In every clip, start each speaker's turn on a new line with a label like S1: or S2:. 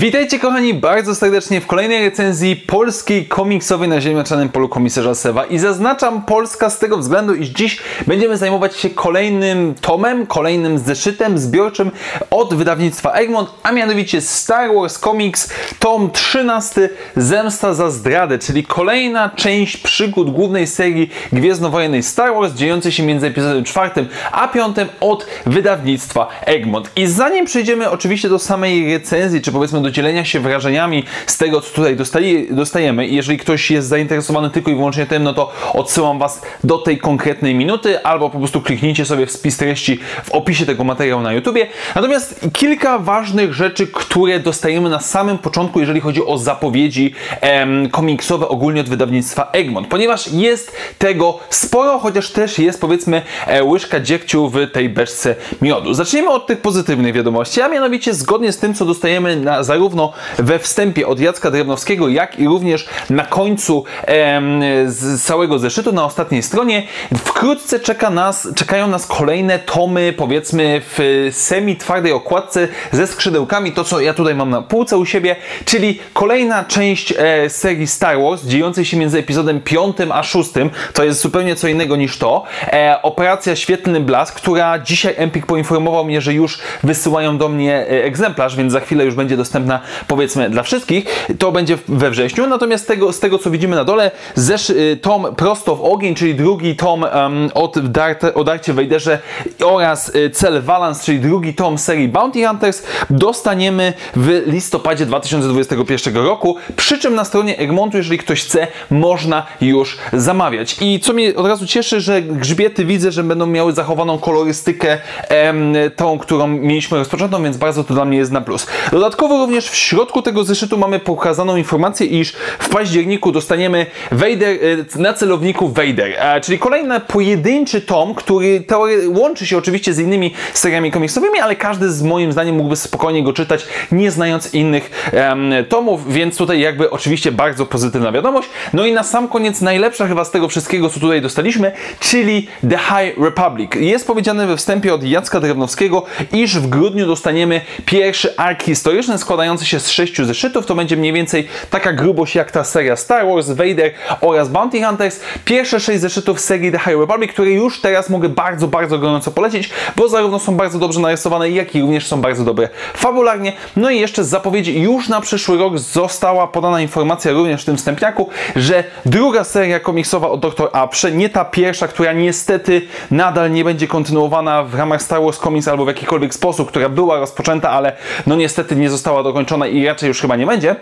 S1: Witajcie kochani bardzo serdecznie w kolejnej recenzji polskiej komiksowej na ziemniaczanym polu komisarza Sewa i zaznaczam Polska z tego względu, iż dziś będziemy zajmować się kolejnym tomem, kolejnym zeszytem zbiorczym od wydawnictwa Egmont, a mianowicie Star Wars Comics tom 13 Zemsta za zdradę, czyli kolejna część przygód głównej serii Gwiezdnowojennej Star Wars dziejącej się między epizodem 4 a 5 od wydawnictwa Egmont. I zanim przejdziemy oczywiście do samej recenzji, czy powiedzmy do dzielenia się wrażeniami z tego, co tutaj dostali, dostajemy. I jeżeli ktoś jest zainteresowany tylko i wyłącznie tym, no to odsyłam Was do tej konkretnej minuty, albo po prostu kliknijcie sobie w spis treści w opisie tego materiału na YouTubie. Natomiast kilka ważnych rzeczy, które dostajemy na samym początku, jeżeli chodzi o zapowiedzi em, komiksowe ogólnie od wydawnictwa Egmont, ponieważ jest tego sporo, chociaż też jest powiedzmy e, łyżka dziegciu w tej beczce miodu. Zacznijmy od tych pozytywnych wiadomości, a mianowicie zgodnie z tym, co dostajemy na, zarówno we wstępie od Jacka Drewnowskiego, jak i również na końcu em, z całego zeszytu, na ostatniej stronie. Wkrótce czeka nas, czekają nas kolejne tomy, powiedzmy w semi-twardej okładce ze skrzydełkami, to co ja tutaj mam na półce u siebie, czyli kolejna część e, serii Star Wars, dziejącej się między epizodem 5 a 6. To jest zupełnie co innego niż to. E, Operacja Świetlny Blask, która dzisiaj Empik poinformował mnie, że już wysyłają do mnie e, egzemplarz, więc za chwilę już będzie dostępna powiedzmy dla wszystkich. To będzie we wrześniu, natomiast tego, z tego co widzimy na dole, zesz, y, tom Prosto w ogień, czyli drugi tom um, od Darte, o Darcie Wejderze oraz y, Cel Valance, czyli drugi tom serii Bounty Hunters dostaniemy w listopadzie 2021 roku, przy czym na stronie Egmontu, jeżeli ktoś chce, można już zamawiać. I co mnie od razu cieszy, że grzbiety widzę, że będą miały zachowaną kolorystykę em, tą, którą mieliśmy rozpoczętą, więc bardzo to dla mnie jest na plus. Dodatkowo również w środku tego zeszytu mamy pokazaną informację, iż w październiku dostaniemy Vader, e, na celowniku Vader, e, czyli kolejny pojedynczy tom, który łączy się oczywiście z innymi seriami komiksowymi, ale każdy z moim zdaniem mógłby spokojnie go czytać, nie znając innych um, tomów, więc tutaj jakby oczywiście bardzo pozytywna wiadomość. No i na sam koniec najlepsza chyba z tego wszystkiego, co tutaj dostaliśmy, czyli The High Republic. Jest powiedziane we wstępie od Jacka Drewnowskiego, iż w grudniu dostaniemy pierwszy ark historyczny składający się z sześciu zeszytów. To będzie mniej więcej taka grubość jak ta seria Star Wars, Vader oraz Bounty Hunters. Pierwsze sześć zeszytów serii The High Republic, które już teraz mogę bardzo, bardzo gorąco polecić, bo zarówno są bardzo dobrze narysowane, jak i również są bardzo dobre fabularnie. No i jeszcze z zapowiedzi już na przyszły rok została podana informacja również w tym wstępniaku, że druga seria komiksowa od Dr. Aprze, nie ta pierwsza, która niestety nadal nie będzie kontynuowana w ramach Star Wars Comics albo w jakikolwiek sposób, która była rozpoczęta, ale no niestety nie została dokończona i raczej już chyba nie będzie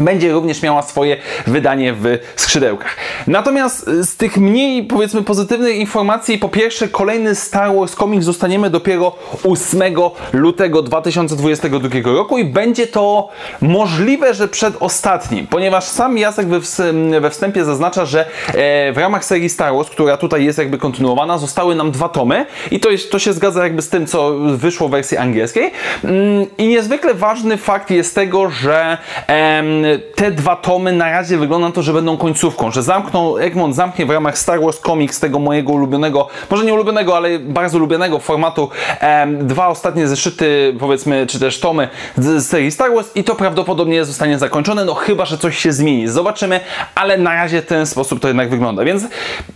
S1: będzie również miała swoje wydanie w skrzydełkach. Natomiast z tych mniej, powiedzmy, pozytywnych informacji, po pierwsze, kolejny Star Wars Comics zostaniemy dopiero 8 lutego 2022 roku i będzie to możliwe, że przedostatni, ponieważ sam Jacek we wstępie zaznacza, że e, w ramach serii Star Wars, która tutaj jest jakby kontynuowana, zostały nam dwa tomy i to, jest, to się zgadza jakby z tym, co wyszło w wersji angielskiej. Mm, I niezwykle ważny fakt jest tego, że te dwa tomy na razie wygląda na to, że będą końcówką, że zamkną, Egmont zamknie w ramach Star Wars Comics tego mojego ulubionego, może nie ulubionego, ale bardzo ulubionego formatu dwa ostatnie zeszyty, powiedzmy, czy też tomy z serii Star Wars i to prawdopodobnie zostanie zakończone, no chyba, że coś się zmieni. Zobaczymy, ale na razie ten sposób to jednak wygląda. Więc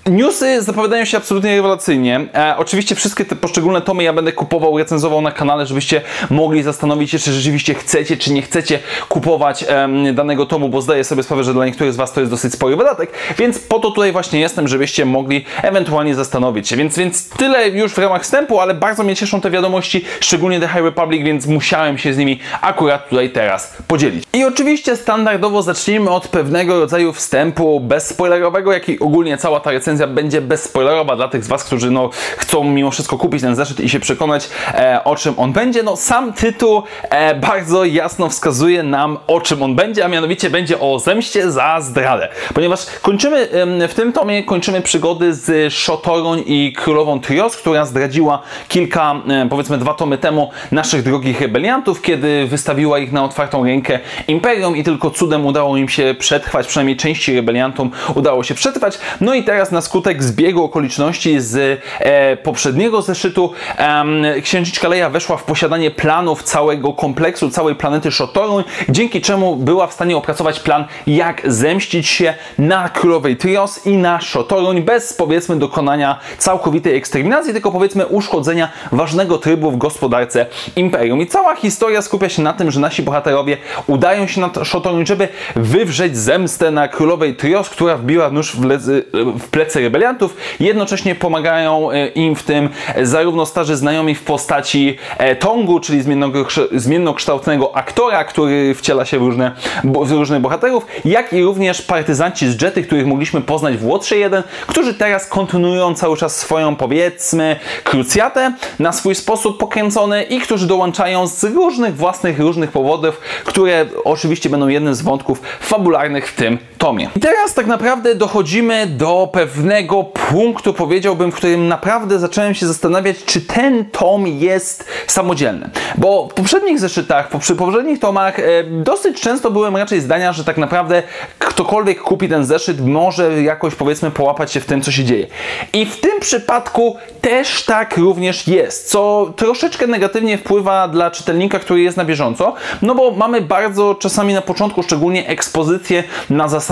S1: newsy zapowiadają się absolutnie rewelacyjnie. E, oczywiście wszystkie te poszczególne tomy ja będę kupował, recenzował na kanale, żebyście mogli zastanowić się, czy rzeczywiście chcecie, czy nie chcecie kupować danego tomu, bo zdaję sobie sprawę, że dla niektórych z Was to jest dosyć spory wydatek, więc po to tutaj właśnie jestem, żebyście mogli ewentualnie zastanowić się. Więc, więc tyle już w ramach wstępu, ale bardzo mnie cieszą te wiadomości, szczególnie The High Republic, więc musiałem się z nimi akurat tutaj teraz podzielić. I oczywiście standardowo zacznijmy od pewnego rodzaju wstępu bezspoilerowego, jak i ogólnie cała ta recenzja będzie bezspoilerowa dla tych z Was, którzy no, chcą mimo wszystko kupić ten zeszyt i się przekonać e, o czym on będzie. No sam tytuł e, bardzo jasno wskazuje nam o czym on będzie, a mianowicie będzie o zemście za zdradę. Ponieważ kończymy w tym tomie kończymy przygody z Szotoroń i królową Trios, która zdradziła kilka, powiedzmy dwa tomy temu naszych drogich rebeliantów, kiedy wystawiła ich na otwartą rękę Imperium i tylko cudem udało im się przetrwać, przynajmniej części rebeliantom udało się przetrwać. No i teraz na skutek zbiegu okoliczności z e, poprzedniego zeszytu e, księżniczka Leia weszła w posiadanie planów całego kompleksu, całej planety Shotorun, dzięki czemu była w stanie opracować plan, jak zemścić się na królowej Trios i na Shotorun bez powiedzmy dokonania całkowitej eksterminacji, tylko powiedzmy uszkodzenia ważnego trybu w gospodarce Imperium. I cała historia skupia się na tym, że nasi bohaterowie udają się na Shotorun, żeby wywrzeć zemstę na królowej Trios, która wbiła nóż w, lezy, w plecy rebeliantów. Jednocześnie pomagają e, im w tym zarówno starzy znajomi w postaci e, Tongu, czyli zmiennokształtnego aktora, który wciela się w, różne, różnych bohaterów, jak i również partyzanci z Jety, których mogliśmy poznać w Łotrze 1, którzy teraz kontynuują cały czas swoją, powiedzmy, krucjatę na swój sposób pokręcony i którzy dołączają z różnych własnych, różnych powodów, które oczywiście będą jednym z wątków fabularnych w tym tomie. I teraz tak naprawdę dochodzimy do pewnego punktu, powiedziałbym, w którym naprawdę zacząłem się zastanawiać, czy ten tom jest samodzielny. Bo w poprzednich zeszytach, przy poprzednich tomach e, dosyć często byłem raczej zdania, że tak naprawdę ktokolwiek kupi ten zeszyt może jakoś powiedzmy połapać się w tym, co się dzieje. I w tym przypadku też tak również jest, co troszeczkę negatywnie wpływa dla czytelnika, który jest na bieżąco, no bo mamy bardzo czasami na początku szczególnie ekspozycję na zasadzie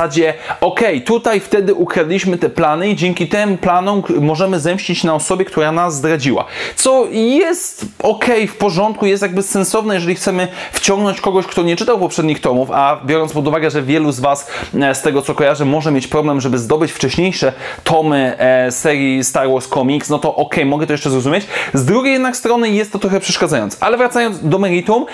S1: ok, tutaj wtedy ukradliśmy te plany i dzięki tym planom możemy zemścić na osobie, która nas zdradziła. Co jest ok, w porządku, jest jakby sensowne, jeżeli chcemy wciągnąć kogoś, kto nie czytał poprzednich tomów, a biorąc pod uwagę, że wielu z Was e, z tego co kojarzę może mieć problem, żeby zdobyć wcześniejsze tomy e, serii Star Wars Comics, no to ok, mogę to jeszcze zrozumieć. Z drugiej jednak strony jest to trochę przeszkadzające. Ale wracając do meritum,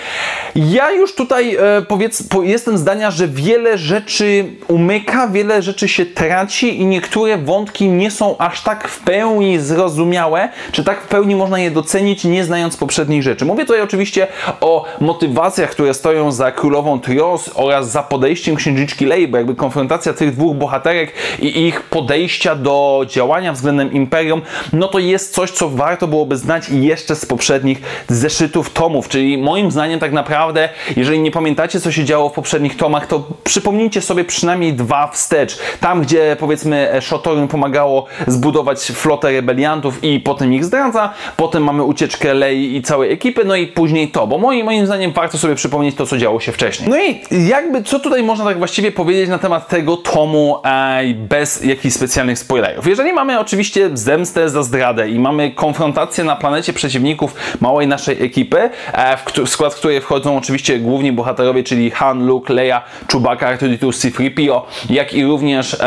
S1: ja już tutaj e, powiedz, po, jestem zdania, że wiele rzeczy umyka, wiele rzeczy się traci i niektóre wątki nie są aż tak w pełni zrozumiałe, czy tak w pełni można je docenić, nie znając poprzednich rzeczy. Mówię tutaj oczywiście o motywacjach, które stoją za królową Trios oraz za podejściem księżniczki Lei, bo jakby konfrontacja tych dwóch bohaterek i ich podejścia do działania względem Imperium, no to jest coś, co warto byłoby znać jeszcze z poprzednich zeszytów tomów, czyli moim zdaniem tak naprawdę, jeżeli nie pamiętacie, co się działo w poprzednich tomach, to przypomnijcie sobie przynajmniej dwa wstecz. Tam, gdzie powiedzmy Shotorun pomagało zbudować flotę rebeliantów i potem ich zdradza, potem mamy ucieczkę Lei i całej ekipy, no i później to, bo moim, moim zdaniem warto sobie przypomnieć to, co działo się wcześniej. No i jakby, co tutaj można tak właściwie powiedzieć na temat tego tomu e, bez jakichś specjalnych spoilerów. Jeżeli mamy oczywiście zemstę za zdradę i mamy konfrontację na planecie przeciwników małej naszej ekipy, e, w, skład której wchodzą oczywiście główni bohaterowie, czyli Han, Luke, Leia, Chewbacca, R2D2, C-3PO, jak i również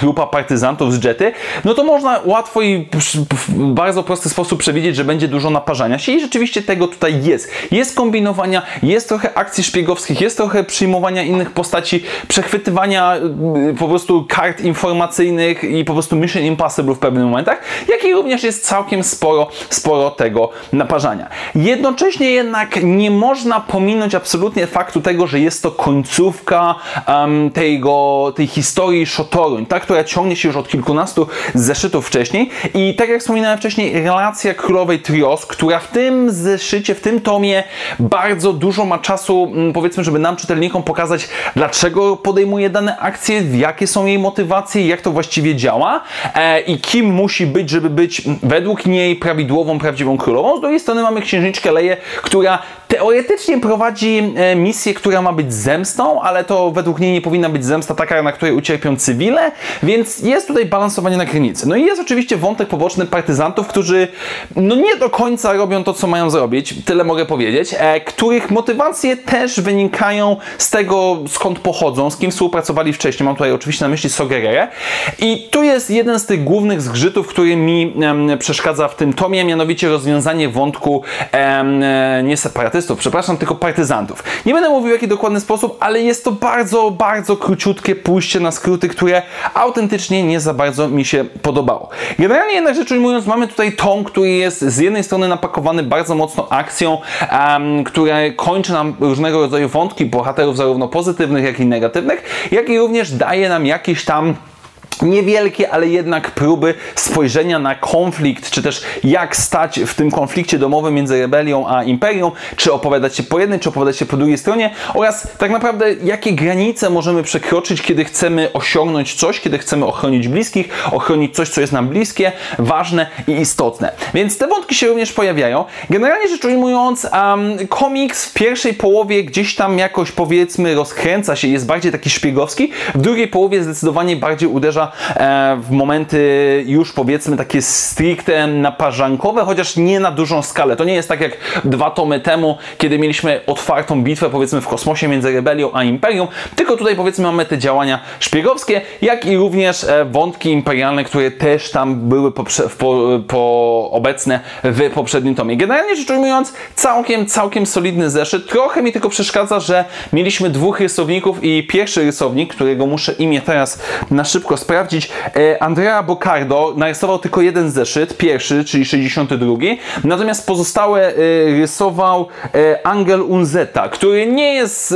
S1: grupa partyzantów z Jety, no to można łatwo i w bardzo prosty sposób przewidzieć, że będzie dużo naparzania się i rzeczywiście tego tutaj jest. Jest kombinowania, jest trochę akcji szpiegowskich, jest trochę przyjmowania innych postaci, przechwytywania y, po prostu kart informacyjnych i po prostu Mission Impossible w pewnych momentach, jak i również jest całkiem sporo, sporo tego naparzania. Jednocześnie jednak nie można pominąć absolutnie faktu tego, że jest to końcówka um, tego, tej historii Shotorun, ta, która ciągnie się już od kilkunastu zeszytów wcześniej i tak jak wspominałem wcześniej, relacja królowej Trios, która w tym zeszycie, w tym tomie bardzo dużo ma czasu, mm, powiedzmy, żeby nam czytelnikom pokazać, dlaczego podejmuje dane akcje, jakie są jej motywacje, jak to właściwie działa e, i kim musi być, żeby być według niej prawidłową, prawdziwą królową. Z drugiej strony mamy księżniczkę Leję, która teoretycznie prowadzi e, misję, która ma być zemstą, ale to według niej nie powinna być zemsta taka, na której ucierpią cywile, więc jest tutaj balansowanie na granicy. No i jest oczywiście wątek poboczny partyzantów, którzy no nie do końca robią to, co mają zrobić, tyle mogę powiedzieć, e, których motywacje też wynikają z tego, skąd pochodzą, z kim współpracowali wcześniej. Mam tutaj oczywiście na myśli Sogerere. I tu jest jeden z tych głównych zgrzytów, który mi przeszkadza w tym tomie, mianowicie rozwiązanie wątku e, nie separatystów, przepraszam, tylko partyzantów. Nie będę mówił w jaki dokładny sposób, ale jest to bardzo, bardzo króciutkie pójście na skróty, które autentycznie nie za bardzo mi się podobało. Generalnie jednak rzecz ujmując, mamy tutaj tom, który jest z jednej strony napakowany bardzo mocno akcją, um, która kończy nam różnego rodzaju wątki bohaterów zarówno pozytywnych, jak i negatywnych, jak i również daje nam jakieś tam niewielkie, ale jednak próby spojrzenia na konflikt, czy też jak stać w tym konflikcie domowym między rebelią a imperium, czy opowiadać się po jednej, czy opowiadać się po drugiej stronie oraz tak naprawdę jakie granice możemy przekroczyć, kiedy chcemy osiągnąć coś, kiedy chcemy ochronić bliskich, ochronić coś, co jest nam bliskie, ważne i istotne. Więc te wątki się również pojawiają. Generalnie rzecz ujmując, um, komiks w pierwszej połowie gdzieś tam jakoś powiedzmy rozkręca się, jest bardziej taki szpiegowski, w drugiej połowie zdecydowanie bardziej uderza e, w momenty już powiedzmy takie stricte naparzankowe, chociaż nie na dużą skalę. To nie jest tak jak dwa tomy temu, kiedy mieliśmy otwartą bitwę powiedzmy w kosmosie między rebelią a imperium, tylko tutaj powiedzmy mamy te działania szpiegowskie, jak i również e, wątki imperialne, które też tam były po, po, obecne w poprzednim tomie. Generalnie rzecz ujmując, całkiem, całkiem solidny zeszyt. Trochę mi tylko przeszkadza, że mieliśmy dwóch rysowników i pierwszy rysownik, którego muszę imię teraz na szybko sprawdzić, e, Andrea Bocardo narysował tylko jeden zeszyt, pierwszy, czyli 62, natomiast pozostałe e, rysował e, Angel Unzeta, który nie jest,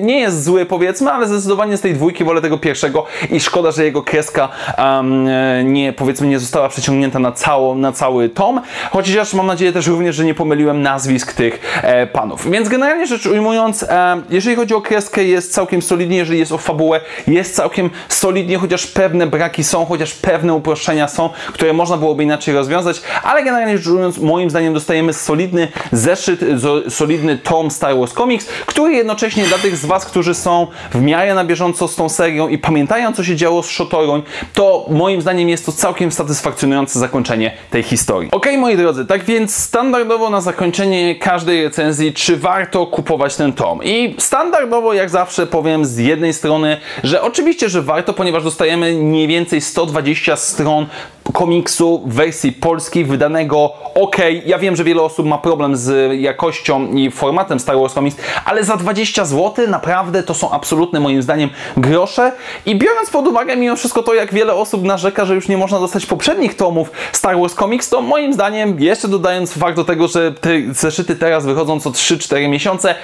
S1: nie jest zły powiedzmy, ale zdecydowanie z tej dwójki wolę tego pierwszego i szkoda, że jego kreska um, nie, powiedzmy, nie została przeciągnięta na, cało, na cały tom, chociaż mam nadzieję też również, że nie pomyliłem nazwisk tych e, panów. Więc generalnie rzecz ujmując, e, jeżeli chodzi o kreskę jest całkiem solidnie, jeżeli jest o fabułę jest całkiem solidnie, chociaż pewne braki są, chociaż pewne uproszczenia są, które można byłoby inaczej rozwiązać, ale generalnie rzecz ujmując, moim zdaniem dostajemy solidny zeszyt, solidny tom Star Wars Comics, który jednocześnie dla tych z Was, którzy są w miarę na bieżąco z tą serią i pamiętają, co się działo z Shotoruń, to moim zdaniem jest to całkiem satysfakcjonujące zakończenie tej historii. Ok, moi drodzy, tak więc standardowo na zakończenie każdej recenzji, czy warto kupować ten tom? I standardowo, jak zawsze, powiem z jednej strony, że oczywiście, że warto, ponieważ dostajemy mniej więcej 120 stron komiksu w wersji polskiej wydanego ok. Ja wiem, że wiele osób ma problem z jakością i formatem Star Wars Comics, ale za 20 zł naprawdę to są absolutne moim zdaniem grosze i biorąc pod uwagę mimo wszystko to, jak wiele osób narzeka, że już nie można dostać poprzednich tomów Star Wars Comics, to moim zdaniem, jeszcze dodając fakt do tego, że te zeszyty teraz wychodzą co 3-4 miesiące,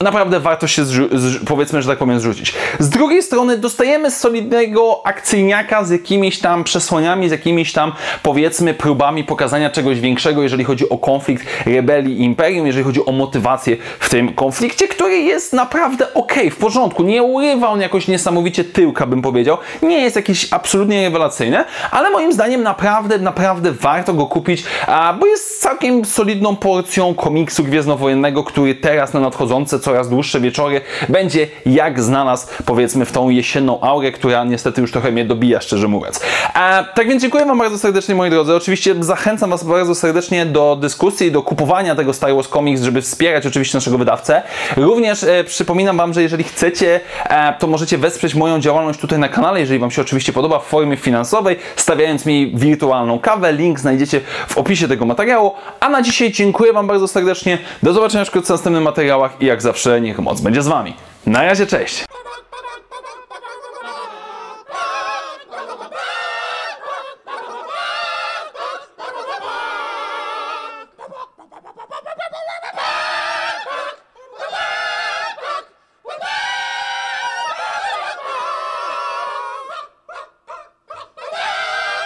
S1: naprawdę warto się powiedzmy, że tak powiem zrzucić. Z drugiej strony dostajemy solidnego akcyjniaka z jakimiś tam przesłaniami, z jakimiś jakimiś tam powiedzmy próbami pokazania czegoś większego, jeżeli chodzi o konflikt rebelii i imperium, jeżeli chodzi o motywację w tym konflikcie, który jest naprawdę ok, w porządku. Nie urywa on jakoś niesamowicie tyłka, bym powiedział. Nie jest jakiś absolutnie rewelacyjny, ale moim zdaniem naprawdę, naprawdę warto go kupić, bo jest całkiem solidną porcją komiksu gwiezdnowojennego, który teraz na nadchodzące coraz dłuższe wieczory będzie jak znalazł powiedzmy w tą jesienną aurę, która niestety już trochę mnie dobija, szczerze mówiąc. Tak więc dziękuję Wam Bardzo serdecznie, moi drodzy. Oczywiście zachęcam Was bardzo serdecznie do dyskusji, do kupowania tego Star Wars Comics, żeby wspierać oczywiście naszego wydawcę. Również e, przypominam Wam, że jeżeli chcecie, e, to możecie wesprzeć moją działalność tutaj na kanale, jeżeli Wam się oczywiście podoba, w formie finansowej, stawiając mi wirtualną kawę. Link znajdziecie w opisie tego materiału. A na dzisiaj dziękuję Wam bardzo serdecznie. Do zobaczenia wkrótce w następnych materiałach i jak zawsze niech moc będzie z Wami. Na razie, cześć!